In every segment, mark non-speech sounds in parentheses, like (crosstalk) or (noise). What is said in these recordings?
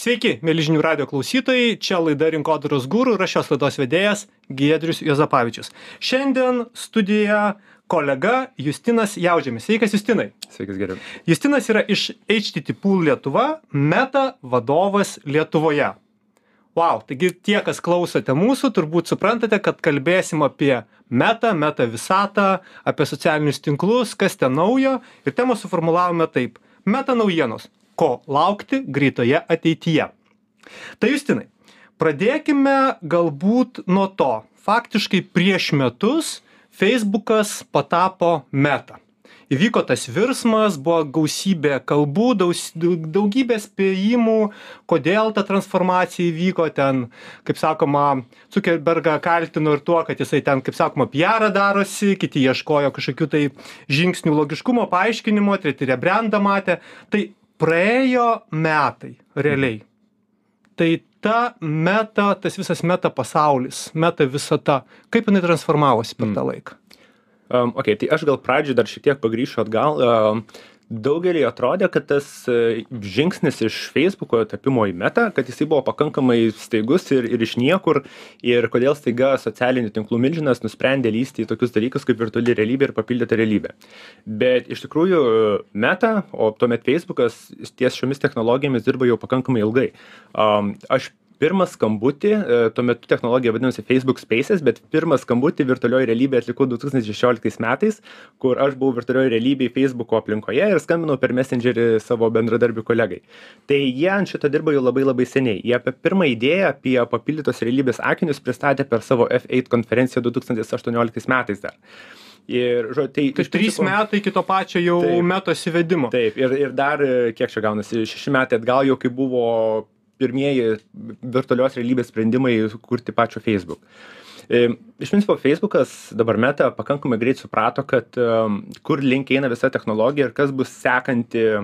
Sveiki, mėlyžinių radio klausytojai, čia laida Rinkodaros gūrų ir aš šios laidos vedėjas Giedrius Jozapavičius. Šiandien studijoje kolega Justinas Jaužėmis. Sveikas, Justinai. Sveikas, geriau. Justinas yra iš HTT Pool Lietuva, meta vadovas Lietuvoje. Wow, taigi tie, kas klausote mūsų, turbūt suprantate, kad kalbėsim apie meta, meta visatą, apie socialinius tinklus, kas ten naujo ir temą suformulavome taip. Meta naujienos ko laukti greitoje ateityje. Tai Justinai, pradėkime galbūt nuo to. Faktiškai prieš metus Facebookas patapo meta įvyko tas virsmas buvo gausybė kalbų daugybė spėjimų kodėl ta transformacija įvyko ten kaip sakoma cukerbergą kaltino ir tuo kad jisai ten kaip sakoma piarą darosi kiti ieškojo kažkokių tai žingsnių logiškumo paaiškinimo treti rebrendą matė tai praėjo metai realiai tai ta meta tas visas meta pasaulis meta visata kaip jinai transformavosi per tą laiką Um, ok, tai aš gal pradžioj dar šiek tiek pagrįšiu atgal. Um, daugeliui atrodė, kad tas uh, žingsnis iš Facebooko tapimo į metą, kad jisai buvo pakankamai staigus ir, ir iš niekur, ir kodėl staiga socialinių tinklų milžinas nusprendė lysti į tokius dalykus kaip virtuali realybė ir papildyta realybė. Bet iš tikrųjų meta, o tuomet Facebookas ties šiomis technologijomis dirba jau pakankamai ilgai. Um, aš pirmą skambutį e, tuo metu technologija vadinosi facebook spaces bet pirmą skambutį virtualioj realybėj atlikau du tūkstančiai šešioliktais metais kur aš buvau virtualioj realybėj feisbuko aplinkoje ir skambinau per mesendžerį savo bendradarbiui kolegai. Tai jie ant šito dirba jau labai labai seniai. Jie apie pirmą idėją apie papildytos realybės akinius pristatė per savo f8 konferenciją du tūkstantis aštuonioliktais metais dar. Ir, žodžiu, tai... Tai trys principo, metai iki to pačio jau taip, metos įvedimo. Taip, ir, ir dar, kiek čia gaunasi, šeši metai atgal jau kai buvo pirmieji virtualios realybės sprendimai kurti pačio Facebook. E, iš principo, Facebookas dabar meta pakankamai greit suprato, kad kur link eina visa technologija ir kas bus sekanti e,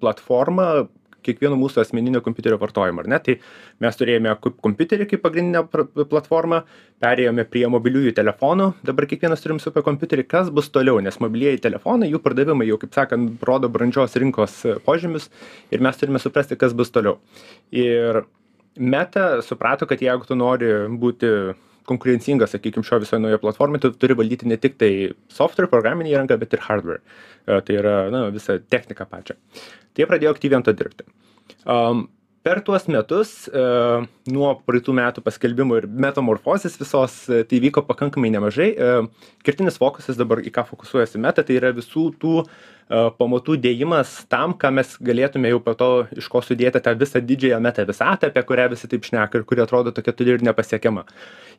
platforma kiekvieno mūsų asmeninio kompiuterio vartojimo, ar ne? Tai mes turėjome kompiuterį kaip pagrindinę platformą, perėjome prie mobiliųjų telefonų, dabar kiekvienas turim super kompiuterį, kas bus toliau, nes mobilieji telefonai, jų pardavimai jau, kaip sakant, rodo brandžios rinkos požymius ir mes turime suprasti, kas bus toliau. Ir Meta suprato, kad jeigu tu nori būti konkurencingas, sakykime, šio visoje naujoje platformoje, tu turi valdyti ne tik tai software, programinį įrangą, bet ir hardware. E, tai yra, na, visą techniką pačią. Tai jie pradėjo aktyviai ant to dirbti. Um, per tuos metus e, nuo praeitų metų paskelbimo ir metamorfozės visos, e, tai vyko pakankamai nemažai. E, kertinis fokusas dabar į ką fokusuojasi meta, tai yra visų tų pamatų dėjimas tam, ką mes galėtume jau po to iš ko sudėti tą visą didžiąją meta visatą, apie kurią visi taip šneka ir kuri atrodo tokia turi ir nepasiekiama.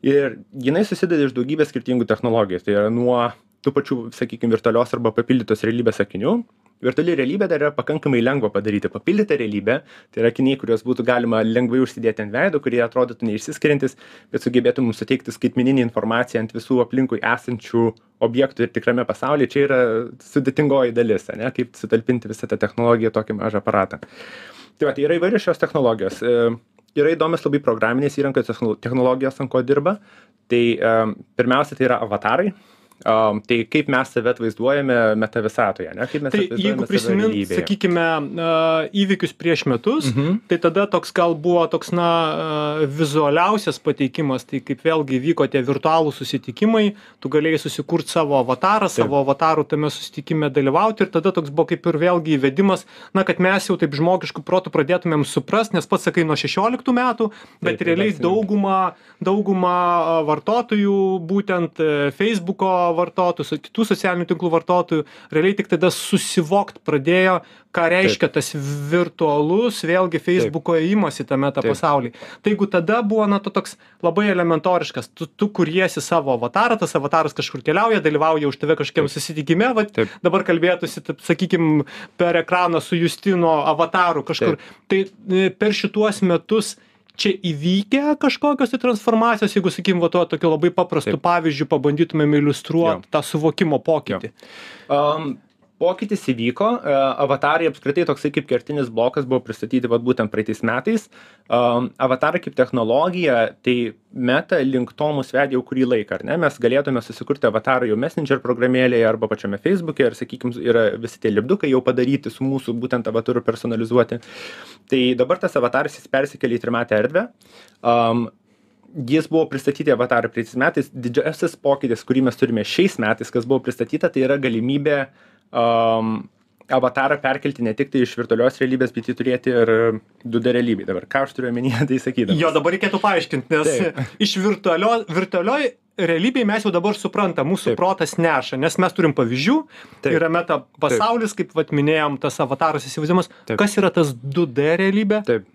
Ir jinai susideda iš daugybės skirtingų technologijų. Tai yra nuo tų pačių, sakykime, virtualios arba papildytos realybės akinių, virtuali realybė dar yra pakankamai lengva padaryti. Papildytą realybę tai yra akiniai kuriuos būtų galima lengvai užsidėti ant veido kurie atrodytų neišsiskiriantys bet sugebėtų mums suteikti skaitmeninę informaciją ant visų aplinkui esančių objektų ir tikrame pasaulyje. Čia yra sudėtingoji dalis ane kaip sutalpinti visą tą technologiją į tokį mažą aparatą. Tai va tai yra įvairios šios technologijos. E, yra įdomios labai programinės įrangos technologijos ant ko dirba. Tai e, pirmiausia tai yra avatarai Um, tai kaip mes save atvaizduojame meta visatoje, ne? Kaip mes tai jeigu prisimint, sakykime, įvykius prieš metus, mhm. tai tada toks gal buvo toks, na, vizualiausias pateikimas, tai kaip vėlgi vyko tie virtualų susitikimai, tu galėjai susikurti savo avatarą, taip. savo avatarų tame susitikime dalyvauti ir tada toks buvo kaip ir vėlgi įvedimas, na, kad mes jau taip žmogiškų protų pradėtumėm suprasti, nes pats sakai nuo 16 metų, bet taip, realiai dauguma, dauguma vartotojų būtent Facebook'o vartotojų, kitų socialinių tinklų vartotojų, realiai tik tada susivokt pradėjo, ką reiškia Taip. tas virtualus, vėlgi Facebook'o įimas į tą pasaulį. Tai jeigu tada buvo, na, to toks labai elementoriškas, tu, tu kuriesi savo avatarą, tas avataras kažkur keliauja, dalyvauja už tave kažkokiam susitikime, va, Taip. dabar kalbėtųsi, sakykime, per ekraną su Justino avataru kažkur. Taip. Tai e, per šituos metus čia įvykę kažkokios tai transformacijos jeigu sakykim va tuo tokiu labai paprastu pavyzdžiu pabandytumėm iliustruot tą suvokimo pokytį pokytis įvyko e, avatarai apskritai toksai kaip kertinis blokas buvo pristatyti vat būtent praeitais metais. Am, avatarai kaip technologija tai meta link to mus vedė jau kurį laiką ar ne? Mes galėtume susikurti avatarą jau messenger programėlėje arba pačiame feisbuke ir sakykim yra visi tie lipdukai jau padaryti su mūsų būtent avataru personalizuoti. Tai dabar tas avataras jis persikėlė į trimatę erdvę. Am, jis buvo pristatyti avatarai praeitais metais. Didžiausias pokytis kurį mes turime šiais metais kas buvo pristatyta tai yra galimybė um, avatarą perkelti ne tik tai iš virtualios realybės, bet jį turėti ir 2D realybėje. Dabar ką aš turiu omenyje, (laughs) tai sakydamas. Jo, dabar reikėtų paaiškinti, nes Taip. iš virtualio, virtualioj realybėje mes jau dabar suprantam, mūsų Taip. protas neša, nes mes turim pavyzdžių, Taip. yra meta pasaulis, kaip vat, minėjom, tas avataras įsivaizdavimas. Taip. Kas yra tas 2D realybė? Taip.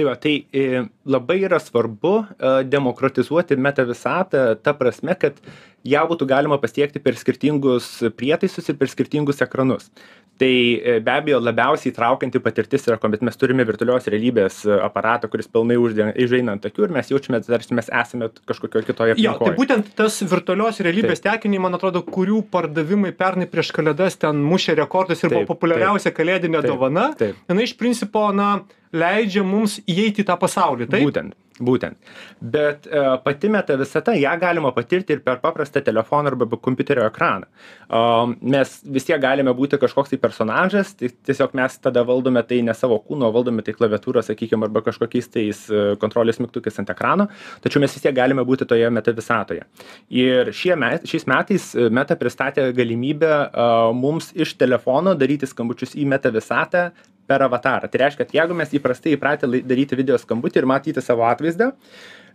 Tai va, tai e, labai yra svarbu e, demokratizuoti meta visatą ta prasme, kad ją būtų galima pasiekti per skirtingus prietaisus ir per skirtingus ekranus. Tai e, be abejo labiausiai traukianti patirtis yra, kuomet mes turime virtualios realybės e, aparatą, kuris pilnai uždeng- užeina ant akių ir mes jaučiame, tarsi mes esame kažkokioje kitoje Jo, tai aplinkoje. būtent tas virtualios realybės tekiniai, man atrodo, kurių pardavimai pernai prieš kalėdas ten mušė rekordus ir buvo populiariausia kalėdinė dovana. Jinai iš principo, na, leidžia mums įeiti į tą pasaulį. Taip? Būtent, būtent. Bet e, pati meta visata, ją galima patirti ir per paprastą telefoną arba kompiuterio ekraną. Mes vis tiek galime būti kažkoks tai personažas, tai tiesiog mes tada valdome tai ne savo kūno, o valdome tai klaviatūrą, sakykime, arba kažkokiais tais e, kontrolės mygtukais ant ekrano, tačiau mes vis tiek galime būti toje meta visatoje. Ir šie met, šiais metais e, meta pristatė galimybę mums iš telefono daryti skambučius į meta visatą per avatarą. Tai reiškia, kad jeigu mes įprastai įpratę daryti video skambutį ir matyti savo atvaizdą,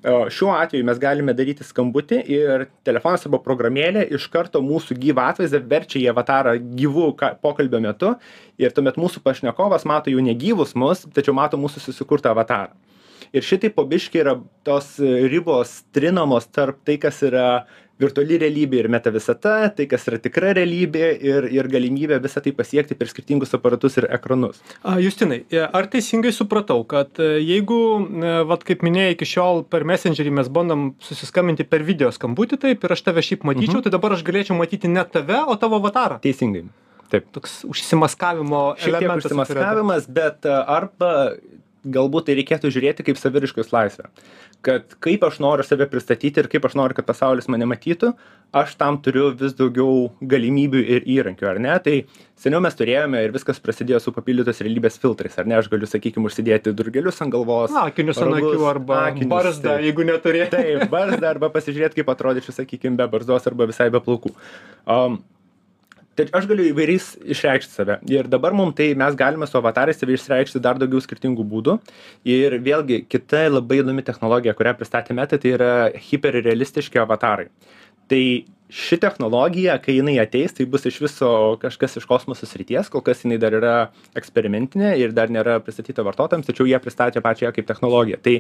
šiuo atveju mes galime daryti skambutį ir telefonas arba programėlė iš karto mūsų gyvą atvaizdą verčia į avatarą gyvų ka- pokalbio metu ir tuomet mūsų pašnekovas mato jau negyvus mus, tačiau mato mūsų susikurtą avatarą. Ir šitai po biški yra tos e, ribos trinamos tarp tai, kas yra virtuali realybė ir meta visata, tai kas yra tikra realybė ir, ir galimybė visą tai pasiekti per skirtingus aparatus ir ekranus. A, Justinai, e, ar teisingai supratau, kad e, jeigu, vat, kaip minėjai, iki šiol per Messengerį mes bandom susiskambinti per video skambutį, taip, ir aš tave šiaip matyčiau, Mhm. tai dabar aš galėčiau matyti ne tave, o tavo avatarą. Teisingai. Taip. Toks užsimaskavimo Šiek tiek elementas. užsimaskavimas, bet arba galbūt tai reikėtų žiūrėti kaip saviriškos laisvę. Kad kaip aš noriu save pristatyti ir kaip aš noriu, kad pasaulis mane matytų, aš tam turiu vis daugiau galimybių ir įrankių, ar ne? Tai seniau mes turėjome ir viskas prasidėjo su papildytos realybės filtrais, ar ne? Aš galiu, sakykime, užsidėti durgelius ant galvos. Akinius ant akių arba akinius, barzdą, taip. jeigu neturėtai. Taip, barzdą arba pasižiūrėti, kaip atrodyčiau, sakykime, be barzdos arba visai be plaukų. Um, tai aš galiu įvairiais išreikšti save. Ir dabar mums tai mes galime su avatarais save išreikšti dar daugiau skirtingų būdų. Ir vėlgi, kita labai įdomi technologija, kurią pristatė Meta, tai yra hiperrealistiški avatarai. Tai ši technologija, kai jinai ateis, tai bus iš viso kažkas iš kosmoso srities, kol kas jinai dar yra eksperimentinė ir dar nėra pristatyta vartotojams, tačiau jie pristatė pačią ją kaip technologiją. Tai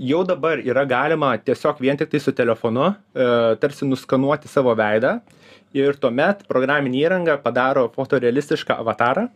jau dabar yra galima tiesiog vien tik tai su telefonu e, tarsi nuskanuoti savo veidą ir tuomet programinė įranga padaro fotorealistišką avatarą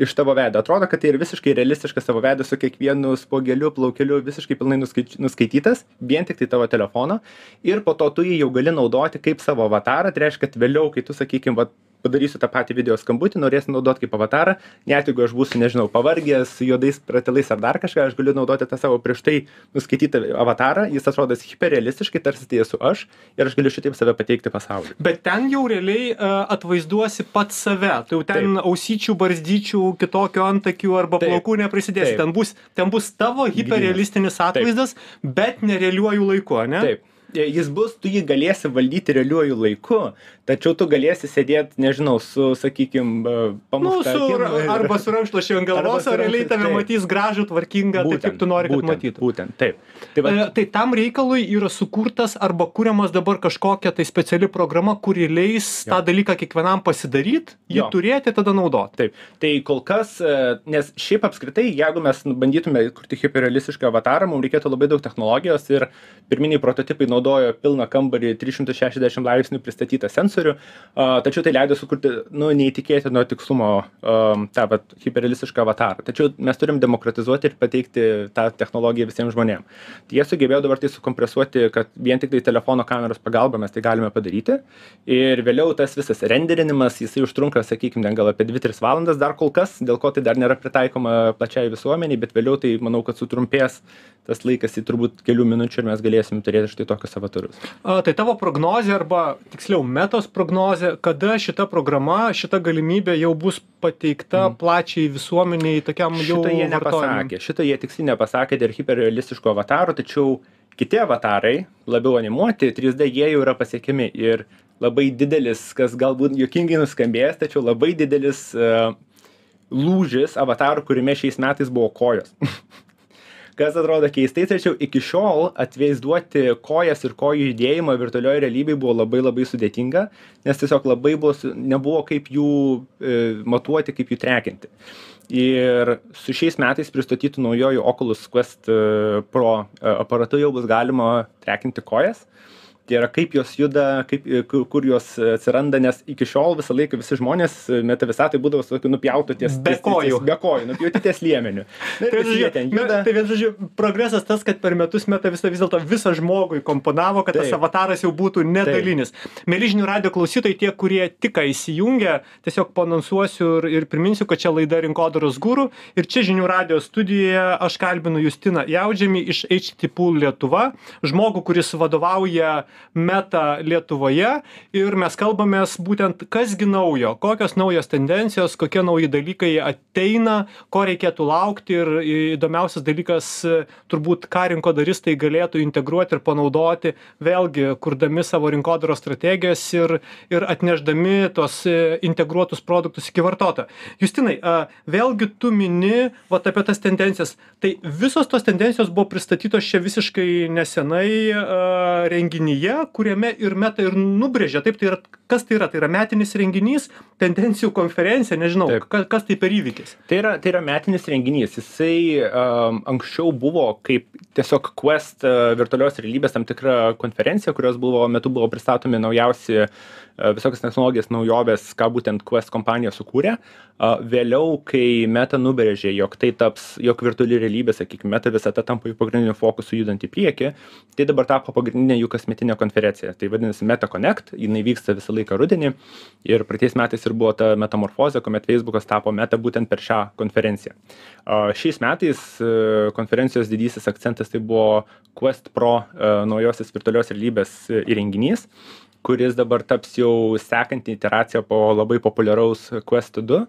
iš tavo veido. Atrodo, kad tai ir visiškai realistiškas tavo veidas su kiekvienu spogeliu, plaukeliu, visiškai pilnai nuskaitytas, vien tik tai tavo telefono. Ir po to tu jį jau gali naudoti kaip savo avatarą. Tai reiškia, kad vėliau, kai tu, sakykime, padarysiu tą patį video skambutį, norėsi naudoti kaip avatarą, net jeigu aš būsiu, nežinau, pavargęs, juodais pratilais ar dar kažką, aš galiu naudoti tą savo prieš tai nuskaitytą avatarą, jis atrodo hiperrealistiškai, tarsi tai esu aš ir aš galiu šitaip save pateikti pasauliui. Bet ten jau realiai uh, atvaizduosi pats save. Tai jau ten Taip. ausyčių, barzdyčių, kitokio antakių arba Taip. plaukų neprisidėsi. Taip. Ten bus, ten bus tavo hiperrealistinis atvaizdas, bet nerealiuoju laiku, ne? Taip. E, Jis bus, tu jį galėsi valdyti realiuoju laiku, tačiau tu galėsi sėdėti, nežinau, su, sakykime, Nu, pamušta. su, akim ir- arba su rankšluošiu ant galvos, su o realiai tave taip. matys gražų, tvarkingą, taip kaip tu nori, kad būtent, matytų. Būtent, taip. Tai va, E, Tai tam reikalui yra sukurtas arba kuriamas dabar kažkokia tai speciali programa, kuri leis Jo. tą dalyką kiekvienam pasidaryti, jį Jo. turėti, tada naudoti. Taip, tai kol kas, e, nes šiaip apskritai, jeigu mes bandytume kurti hiperrealistišką avatarą, mums reikėtų labai daug technologijos ir pirminiai prototipai naudoja naudojo pilną kambarį 360 laipsnių pristatytą sensorių, tačiau tai leido sukurti nu, neįtikėtino tikslumo um, tą vat, hiperrealistišką avatarą. Tačiau mes turim demokratizuoti ir pateikti tą technologiją visiems žmonėms. Tai jie sugebėjo dabar tai sukompresuoti, kad vien tik tai telefono kameros pagalba mes tai galime padaryti. Ir vėliau tas visas renderinimas, jisai užtrunka, sakykime, gal apie 2-3 valandas dar kol kas, dėl ko tai dar nėra pritaikoma plačiai visuomeniai, bet vėliau tai manau, kad sutrumpės tas laikas į turbūt kelių minučių ir mes galėsim turėti štai tokius avatarus. A, tai tavo prognozija arba tiksliau metos prognozija, kada šita programa, šita galimybė jau bus pateikta mm. plačiai visuomeniai tokiam jau... Šitą jie nepasakė, šitą jie tiksliai nepasakė dėl hiperrealistiško avataro, tačiau kiti avatarai, labiau animuoti, 3D jie jau yra pasiekiami ir labai didelis, kas galbūt juokingai nuskambės, tačiau labai didelis uh, lūžis avatarų kūrime šiais metais buvo kojos. (laughs) kas atrodo keistai tačiau iki šiol atvaizduoti kojas ir kojų judėjimą virtualioj realybėj buvo labai labai sudėtinga nes tiesiog labai buvo nebuvo kaip jų e, matuoti kaip jų trekinti. Ir su šiais metais pristatytu naujuoju oculus quest e, pro e, aparatu jau bus galima trekinti kojas tai yra kaip jos juda kaip kur jos atsiranda nes iki šiol visą laiką visi žmonės meta visatoj būdavo su tokiu nupjautu ties be kojų. be kojų nupjauti ties liemeniu. Tai vienu žodžiu tai vienu žodžiu progresas tas kad per metus meta visata vis dėlto visą žmogų įkomponavo kad tas avataras jau būtų ne dalinis. Mieli žinių radijo klausytojai tie kurie tik ką įsijungė tiesiog paanonsuosiu ir ir priminsiu kad čia laida rinkodaros guru ir čia žinių radijo studijoje aš kalbinu justiną jaudžemį iš HT Pool Lietuva žmogų kuris vadovauja meta lietuvoje ir mes kalbamės būtent kas gi naujo kokios naujos tendencijos kokie nauji dalykai ateina ko reikėtų laukti ir įdomiausias dalykas turbūt ką rinkodaristai galėtų integruoti ir panaudoti vėlgi kurdami savo rinkodaros strategijas ir ir atnešdami tuos integruotus produktus iki vartotojo. Justinai a vėlgi tu mini vat apie tas tendencijas. Tai visos tos tendencijos buvo pristatytos čia visiškai nesenai renginyje renginyje kuriame ir meta ir nubrėžia taip tai yra kas tai yra? Tai yra metinis renginys tendencijų konferencija nežinau ka kas tai per įvykis? Tai yra tai yra metinis renginys. Jisai am anksčiau buvo kaip tiesiog quest virtualios realybės tam tikra konferencija kurios buvo metu buvo pristatomi naujausi visokios technologijos naujovės ką būtent quest kompanija sukūrė. A vėliau kai meta nubrėžė jog tai taps jog virtuali realybė sakykim meta visata tampa jų pagrindiniu fokusu judant į priekį tai dabar tapo pagrindine jų kasmetine konferencija. Tai vadinasi meta connect jinai vyksta visą laiką rudenį ir praeitais metais ir buvo ta metamorfozė kuomet feisbukas tapo meta būtent per šią konferenciją. A šiais metais konferencijos didysis akcentas tai buvo quest pro naujosios virtualios realybės įrenginys kuris dabar taps jau sekanti iteracija po labai populiaraus quest du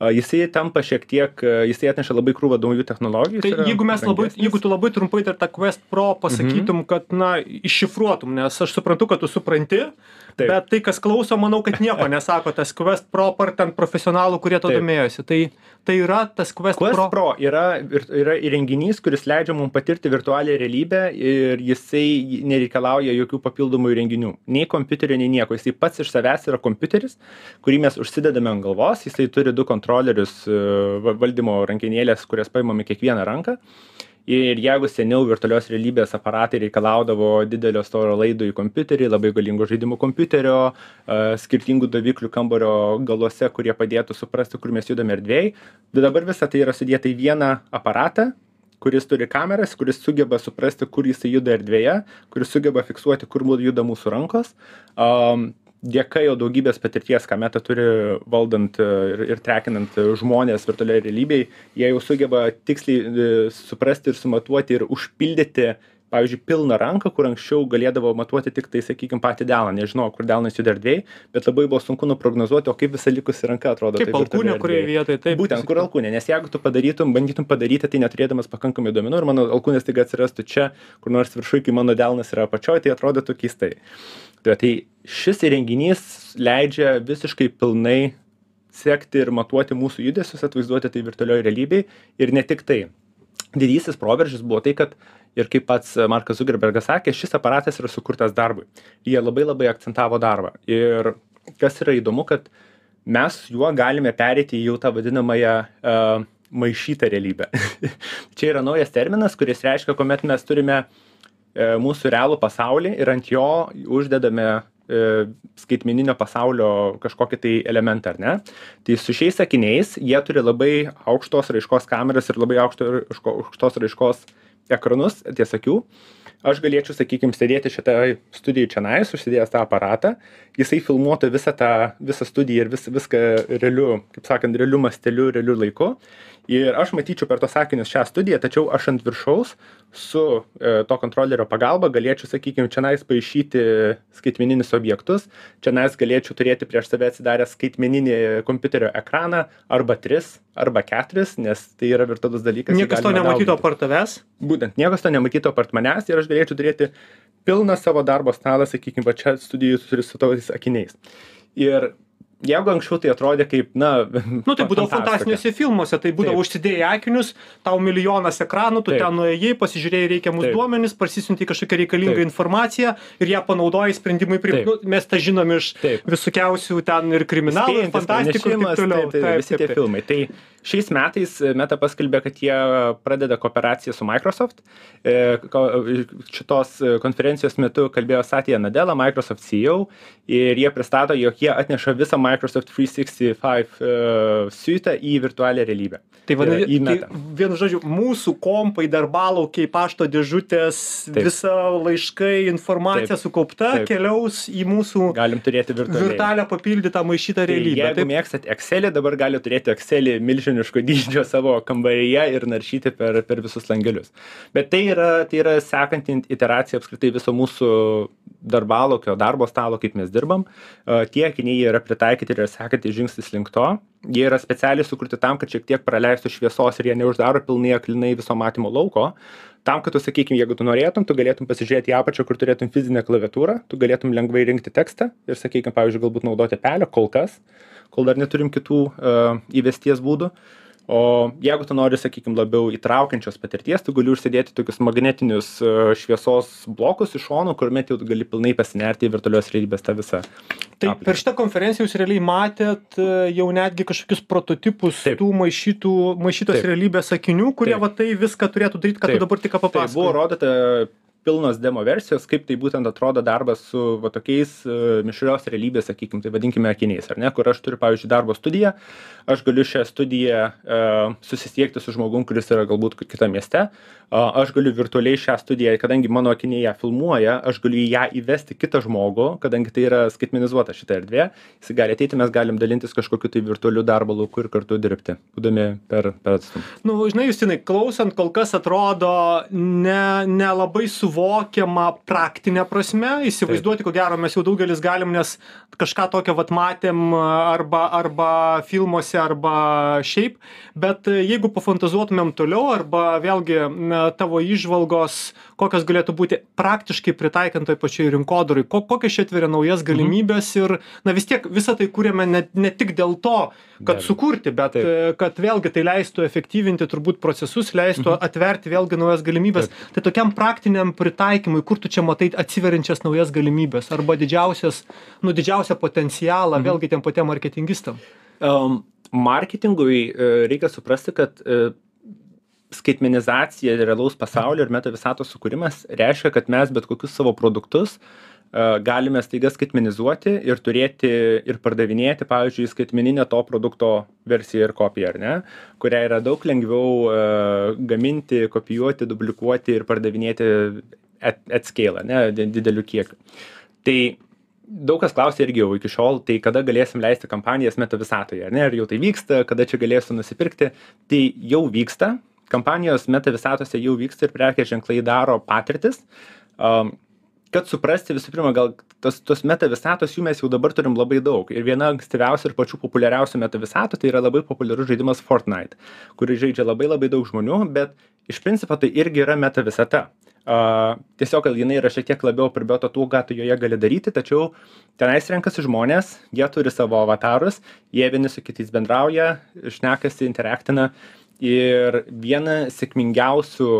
jisai tampa šiek tiek jisai atneša labai krūvą naujų technologijų tai jeigu mes labai jeigu tu labai trumpai dar tą quest pro pasakytum kad na iššifruotum nes aš suprantu kad tu supranti bet tai kas klauso manau kad nieko (laughs) nesako. Tas quest pro apart ten profesionalų kurie tuo domėjosi. Tai tai yra tas quest pro quest pro yra ir yra įrenginys kuris leidžia mum patirti virtualią realybę ir jisai nereikalauja jokių papildomų įrenginių. Nei kompiuterio nei nieko. Jisai pats iš savęs yra kompiuteris kurį mes užsidedame ant galvos. Jisai turi du kontrolerius valdymo rankenėles kurias paimam į kiekvieną ranką. Ir jeigu seniau virtualios realybės aparatai reikalaudavo didelio storo laido į kompiuterį labai galingo žaidimų kompiuterio skirtingų daviklių kambario galuose kurie padėtų suprasti kur mes judam erdvėj bet dabar visa tai yra sudėta į vieną aparatą kuris turi kameras kuris sugeba suprasti kur jisai juda erdvėje kuris sugeba fiksuoti kur juda mūsų rankos. Am dėka jau daugybės patirties ką meta turi valdant ir ir trekinant žmones virtualioj realybėj jie jau sugeba tiksliai suprasti ir sumatuoti ir užpildyti pavyzdžiui pilną ranką kur anksčiau galėdavo matuoti tiktai sakykim patį delną. Nežinojo kur delnas juda erdvėj bet labai buvo sunku nuprognozuoti o kaip visa likusi ranka atrodo kaip alkūnė kurioj vietoj taip būtent kur alkūnė nes jeigu tu padarytum bandytum padaryti tai neturėdamas pakankamai duomenų ir mano alkūnė staiga atsirastų čia kur nors viršuj kai mano delnas yra apačioj tai atrodytų keistai. Tai tai šis įrenginys leidžia visiškai pilnai sekti ir matuoti mūsų judesius atvaizduoti tai virtualioj realybėj. Ir ne tik tai. Didysis proveržis buvo tai kad ir kaip pats markas zukerbergas sakė šis aparatas yra sukurtas darbui. Jie labai labai akcentavo darbą. Ir kas yra įdomu kad mes juo galime pereiti į jau tą vadinamąją a maišytą realybę. (laughs) Čia yra naujas terminas kuris reiškia kuomet mes turime e, mūsų realų pasaulį ir ant jo uždedame e, skaitmeninio pasaulio kažkokį tai elementą, ar ne? Tai su šiais akiniais jie turi labai aukštos raiškos kameras ir labai aukšto, aukštos raiškos ekranus ties akių aš galėčiau sakykim sėdėti šitoj studijoj čionais užsidėjęs tą aparatą. Jisai filmuotų visą tą visą studiją ir vis viską realiu kaip sakant realiu masteliu realiu laiku ir aš matyčiau per tuos akinius šią studiją tačiau aš ant viršaus su e, to kontrolerio pagalba galėčiau sakykim čionais paišyti skaitmeninius objektus čionais galėčiau turėti prieš save atsidaręs skaitmeninį kompiuterio ekraną arba tris arba keturis nes tai yra virtualus dalykas niekas to nematytų apart tavęs? Būtent niekas to nematytų apart manęs ir aš galėčiau turėti pilną savo darbo stalą sakykim va čia studijoj su su tais akiniais. Ir jeigu anksčiau tai atrodė kaip na nu tai būdavo fantastiniuose filmuose tai būdavo užsidėjai akinius tau milijonas ekranų tu ten nuėjai pasižiūrėjai reikiamus duomenis parsisiuntei kažkokią reikalingą informaciją ir ją panaudojai sprendimui priimt nu mes tą žinom iš visokiausių ten ir kriminalų ir fantastikos ir taip toliau. taip visi tie filmai. Tai šiais metais meta paskelbė kad jie pradeda kooperaciją su microsoft. E, šitos konferencijos metu kalbėjo satija nadela microsoft ceo ir jie pristato jog jie atneša visą Microsoft 365 uh, siutą į virtualią realybę. Tai vadinasi, tai, vienu žodžiu, mūsų kompai, darbalaukiai, pašto dėžutės, taip. visa laiškai, informacija taip. sukaupta taip. keliaus į mūsų Galim turėti virtualią papildytą maišytą tai realybę. Jeigu taip. mėgstat Excelį, dabar gali turėti Excelį milžiniško dydžio savo kambaryje ir naršyti per, per visus langelius. Bet tai yra, tai yra sekanti iteracija apskritai viso mūsų darbalaukio, darbo stalo, kaip mes dirbam. Tie akiniai yra pritaikyti ir yra sekantis žingsnis link to. Jie yra specialiai sukurti tam, kad šiek tiek praleistų šviesos ir jie neuždaro pilnai aklinai viso matymo lauko. Tam, kad tu, sakykime, jeigu tu norėtum, tu galėtum pasižiūrėti į apačią, kur turėtum fizinę klaviatūrą, tu galėtum lengvai rinkti tekstą ir, sakykime, pavyzdžiui, galbūt naudoti pelę, kol kas, kol dar neturim kitų uh, įvesties būdų. Uh, o jeigu tu nori sakykim labiau įtraukiančios patirties tu gali užsidėti tokius magnetinius e, šviesos blokus iš šonų kuomet jau gali pilnai pasinerti į virtualios realybės tą visą tai per šitą konferenciją jūs realiai matėt e, jau netgi kažkokius prototipus tų maišytų maišytos realybės akinių kurie va tai viską turėtų daryt ką tu dabar tik ką papasakojai buvo rodyta pilnos demo versijos kaip tai būtent atrodo darbas su va tokiais e, mišrios realybės sakykim tai vadinkime akiniais ar ne kur aš turiu pavyzdžiui darbo studiją aš galiu šią studiją e, susisiekti su žmogum kuris yra galbūt kitam mieste aš galiu virtualiai šią studiją kadangi mano akiniai ją filmuoja aš galiu į ją įvesti kitą žmogų kadangi tai yra skaitmenizuota šita erdvė. Jisai gali ateiti mes galim dalintis kažkokiu tai virtualiu darbo lauku ir kartu dirbti būdami per per atstumą. Nu žinai justinai klausant kol kas atrodo ne nelabai suvokiama praktine prasme. Įsivaizduoti ko gero mes jau daugelis galim nes kažką tokio vat matėm arba arba filmuose arba šiaip. Bet jeigu pafantazuotumėm toliau arba vėlgi tavo įžvalgos kokios galėtų būti praktiškai pritaikant toj pačioj rinkodaroj ko kokias čia atveria naujas mhm. galimybes ir na vis tiek visa tai kuriame ne ne tik dėl to kad sukurti bet kad vėlgi tai leistų efektyvinti turbūt procesus leistų mhm. atverti vėlgi naujas galimybes tai tokiam praktiniam pritaikymui kur tu čia matai atsiveriančias naujas galimybes arba didžiausias nu didžiausią potencialą mhm. vėlgi tiem patiem marketingistam marketingui e, reikia suprasti kad e, skaitmenizacija realaus pasaulio ir meta visatos sukūrimas reiškia kad mes bet kokius savo produktus galime staiga skaitmenizuoti ir turėti ir pardavinėti pavyzdžiui skaitmeninę to produkto versiją ir kopiją ar ne kurią yra daug lengviau gaminti kopijuoti dublikuoti ir pardavinėti at at ane dideliu kiekiu. Tai daug kas klausia irgi jau iki šiol tai kada galėsim leisti kampanijas meta visatoje ar ne ar jau tai vyksta kada čia galėsiu nusipirkti tai jau vyksta kampanijos meta visatose jau vyksta ir prekės ženklai daro patirtis. Um, kad suprasti visų pirma, gal tos, tos meta visatos jų mes jau dabar turim labai daug. Ir viena ankstyviausia ir pačių populiariausių meta visatų tai yra labai populiarus žaidimas Fortnite, kurį žaidžia labai labai daug žmonių, bet iš principo tai irgi yra meta visata. Uh, tiesiog, kad jinai yra šiek tiek labiau pribėto tų, ką tu joje gali daryti, tačiau tenais renkasi žmonės, jie turi savo avatarus, jie vieni su kitais bendrauja, šnekasi, interaktina ir viena sėkmingiausių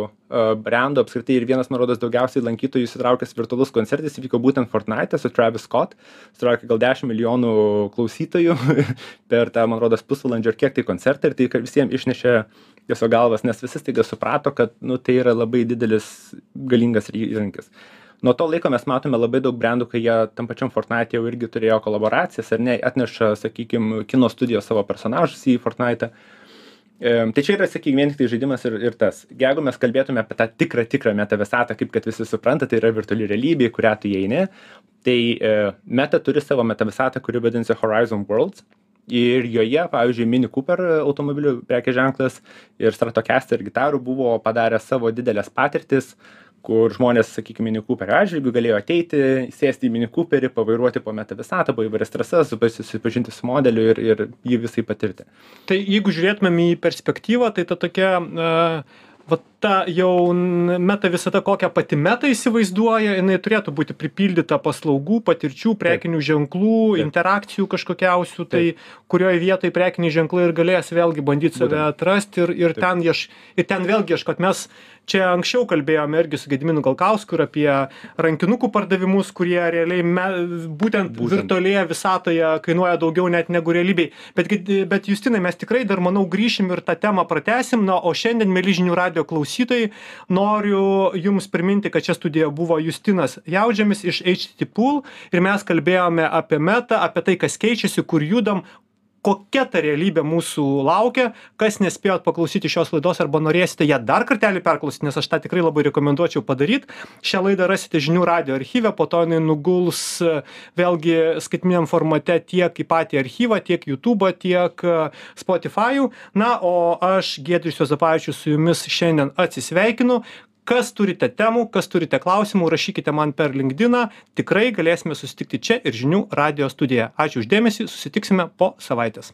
brendo apskritai ir vienas, man rodos, daugiausiai lankytojų įsitraukęs virtualus koncertas įvyko būtent Fortnite su Travis Scott. Sulaukė gal 10 milijonų klausytojų (laughs) per tą, man rodos, pusvalandžio ar kiek tai koncertą ir tai visiems išnešė tiesiog galvas, nes visi staiga suprato, kad nu, tai yra labai didelis galingas įrankis. Nuo to laiko mes matome labai daug brandų, kai jie tam pačiam Fortnite jau irgi turėjo kolaboracijas ar ne, atneša, sakykime, kino studijos savo personažus į Fortnite. Tai čia yra, sakykime, vien tik tai žaidimas ir, ir tas. Jeigu mes kalbėtume apie tą tikrą, tikrą meta visatą, kaip kad visi supranta, tai yra virtuali realybė, kurią tu įeini, tai e, meta turi savo meta visatą, kuri vadinasi Horizon Worlds. Ir joje, pavyzdžiui, Mini Cooper automobilių prekė ženklas ir Stratocaster gitarų buvo padarę savo didelės patirtis, uh, kur žmonės sakykim mini kuperio atžvilgiu galėjo ateiti sėsti į mini kuperį pavairuoti po meta visatą po įvairias trasas susipažinti su modeliu ir ir jį visaip patirti. Tai jeigu žiūrėtumėm į perspektyvą tai ta tokia va ta jau meta visata kokią pati meta įsivaizduoja jinai turėtų būti pripildyta paslaugų patirčių prekinių ženklų interakcijų kažkokiausių tai kurioj vietoj prekiniai ženklai ir galės vėlgi bandyt save atrast ir ir ten ieš ir ten vėlgi ieškot. Mes čia anksčiau kalbėjome irgi su gediminu galkausku ir apie rankinukų pardavimus kurie realiai me būtent virtualioje visatoje kainuoja daugiau net negu realybėj. Bet bet justinai mes tikrai dar manau grįšim ir tą temą pratęsim na o šiandien mieli žinių radijo klausytojai. Noriu jums priminti kad čia studijoje buvo justinas jaudžemis iš htt pool ir mes kalbėjome apie meta apie tai kas keičiasi kur judam kokia ta realybė mūsų laukia kas nespėjot paklausyti šios laidos arba norėsite ją dar kartelį perklausyt nes aš tą tikrai labai rekomenduočiau padaryt. Šią laidą rasite žinių radijo archyve po to jinai nuguls vėlgi skaitmeniniam formate tiek į patį archyvą tiek jutubą tiek spotifajų na o aš giedrius juozapavičius su jumis šiandien atsisveikinu kas turite temų kas turite klausimų rašykite man per linkdiną tikrai galėsime susitikti čia ir žinių radijo studijoje. Ačiū už dėmesį susitiksime po savaitės